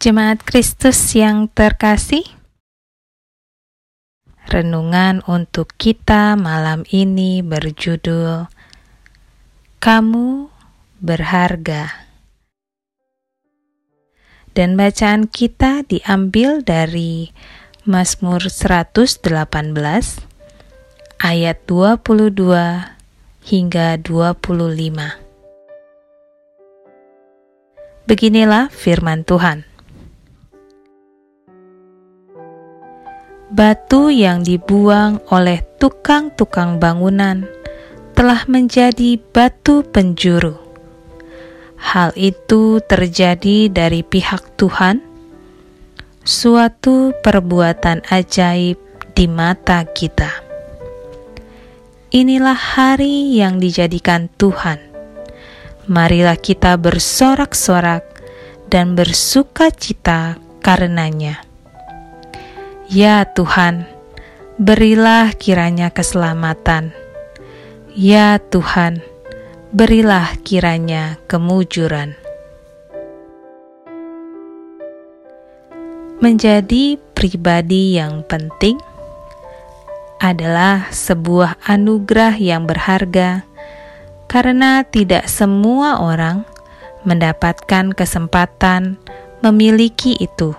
Jemaat Kristus yang terkasih, renungan untuk kita malam ini berjudul "Kamu Berharga". Dan bacaan kita diambil dari Mazmur 118 ayat 22 hingga 25. Beginilah firman Tuhan. Batu yang dibuang oleh tukang-tukang bangunan telah menjadi batu penjuru. Hal itu terjadi dari pihak Tuhan, suatu perbuatan ajaib di mata kita. Inilah hari yang dijadikan Tuhan. Marilah kita bersorak-sorak dan bersuka cita karenanya. Ya Tuhan, berilah kiranya keselamatan. Ya Tuhan, berilah kiranya kemujuran. Menjadi pribadi yang penting adalah sebuah anugerah yang berharga karena tidak semua orang mendapatkan kesempatan memiliki itu.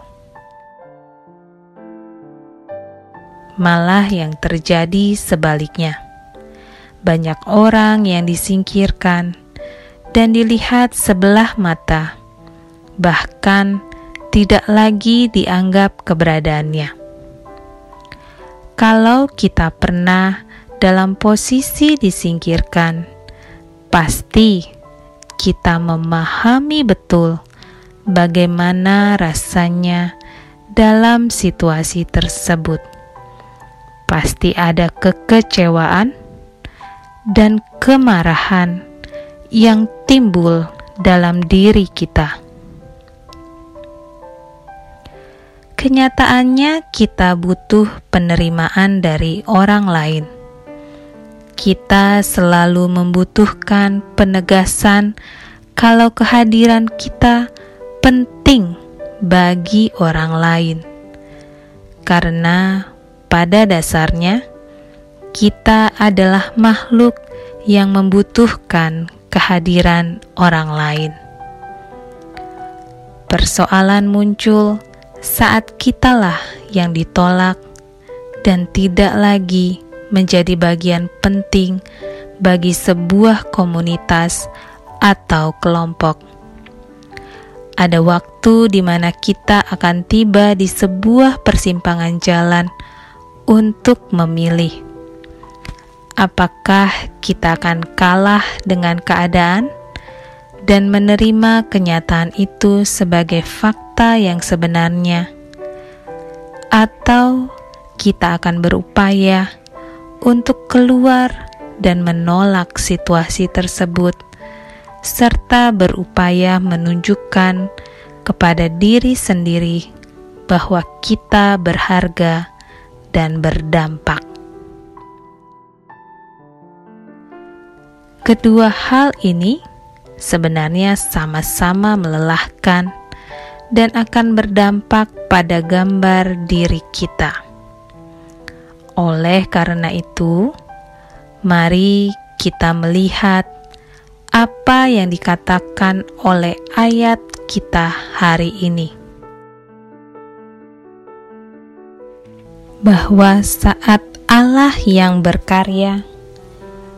Malah yang terjadi sebaliknya. Banyak orang yang disingkirkan dan dilihat sebelah mata, bahkan tidak lagi dianggap keberadaannya kalau kita pernah dalam posisi disingkirkan, pasti kita memahami betul bagaimana rasanya dalam situasi tersebut. Pasti ada kekecewaan dan kemarahan yang timbul dalam diri kita. Kenyataannya, kita butuh penerimaan dari orang lain. Kita selalu membutuhkan penegasan kalau kehadiran kita penting bagi orang lain, karena pada dasarnya kita adalah makhluk yang membutuhkan kehadiran orang lain. Persoalan muncul saat kitalah yang ditolak dan tidak lagi menjadi bagian penting bagi sebuah komunitas atau kelompok. Ada waktu di mana kita akan tiba di sebuah persimpangan jalan untuk memilih. Apakah kita akan kalah dengan keadaan dan menerima kenyataan itu sebagai fakta yang sebenarnya, atau kita akan berupaya untuk keluar dan menolak situasi tersebut, serta berupaya menunjukkan kepada diri sendiri bahwa kita berharga dan berdampak. Kedua hal ini sebenarnya sama-sama melelahkan dan akan berdampak pada gambar diri kita. Oleh karena itu, mari kita melihat apa yang dikatakan oleh ayat kita hari ini. Bahwa saat Allah yang berkarya,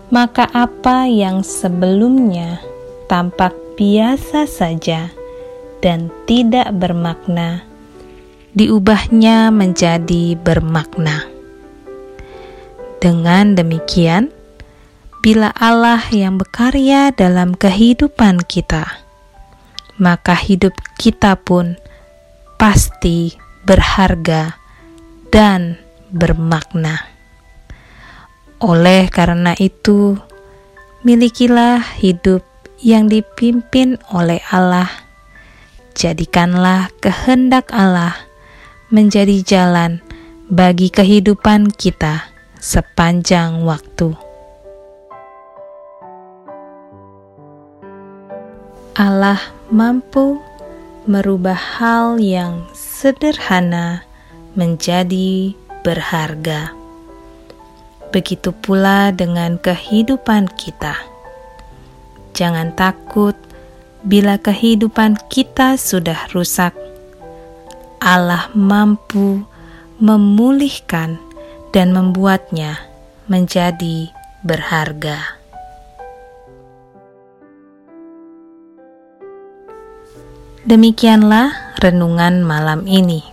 maka apa yang sebelumnya tampak biasa saja dan tidak bermakna, diubahnya menjadi bermakna. Dengan demikian, bila Allah yang berkarya dalam kehidupan kita, maka hidup kita pun pasti berharga dan bermakna. Oleh karena itu, milikilah hidup yang dipimpin oleh Allah jadikanlah kehendak Allah menjadi jalan bagi kehidupan kita sepanjang waktu. Allah mampu merubah hal yang sederhana menjadi berharga. Begitu pula dengan kehidupan kita. Jangan takut bila kehidupan kita sudah rusak. Allah mampu memulihkan dan membuatnya menjadi berharga. Demikianlah renungan malam ini.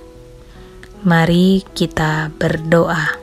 Mari kita berdoa.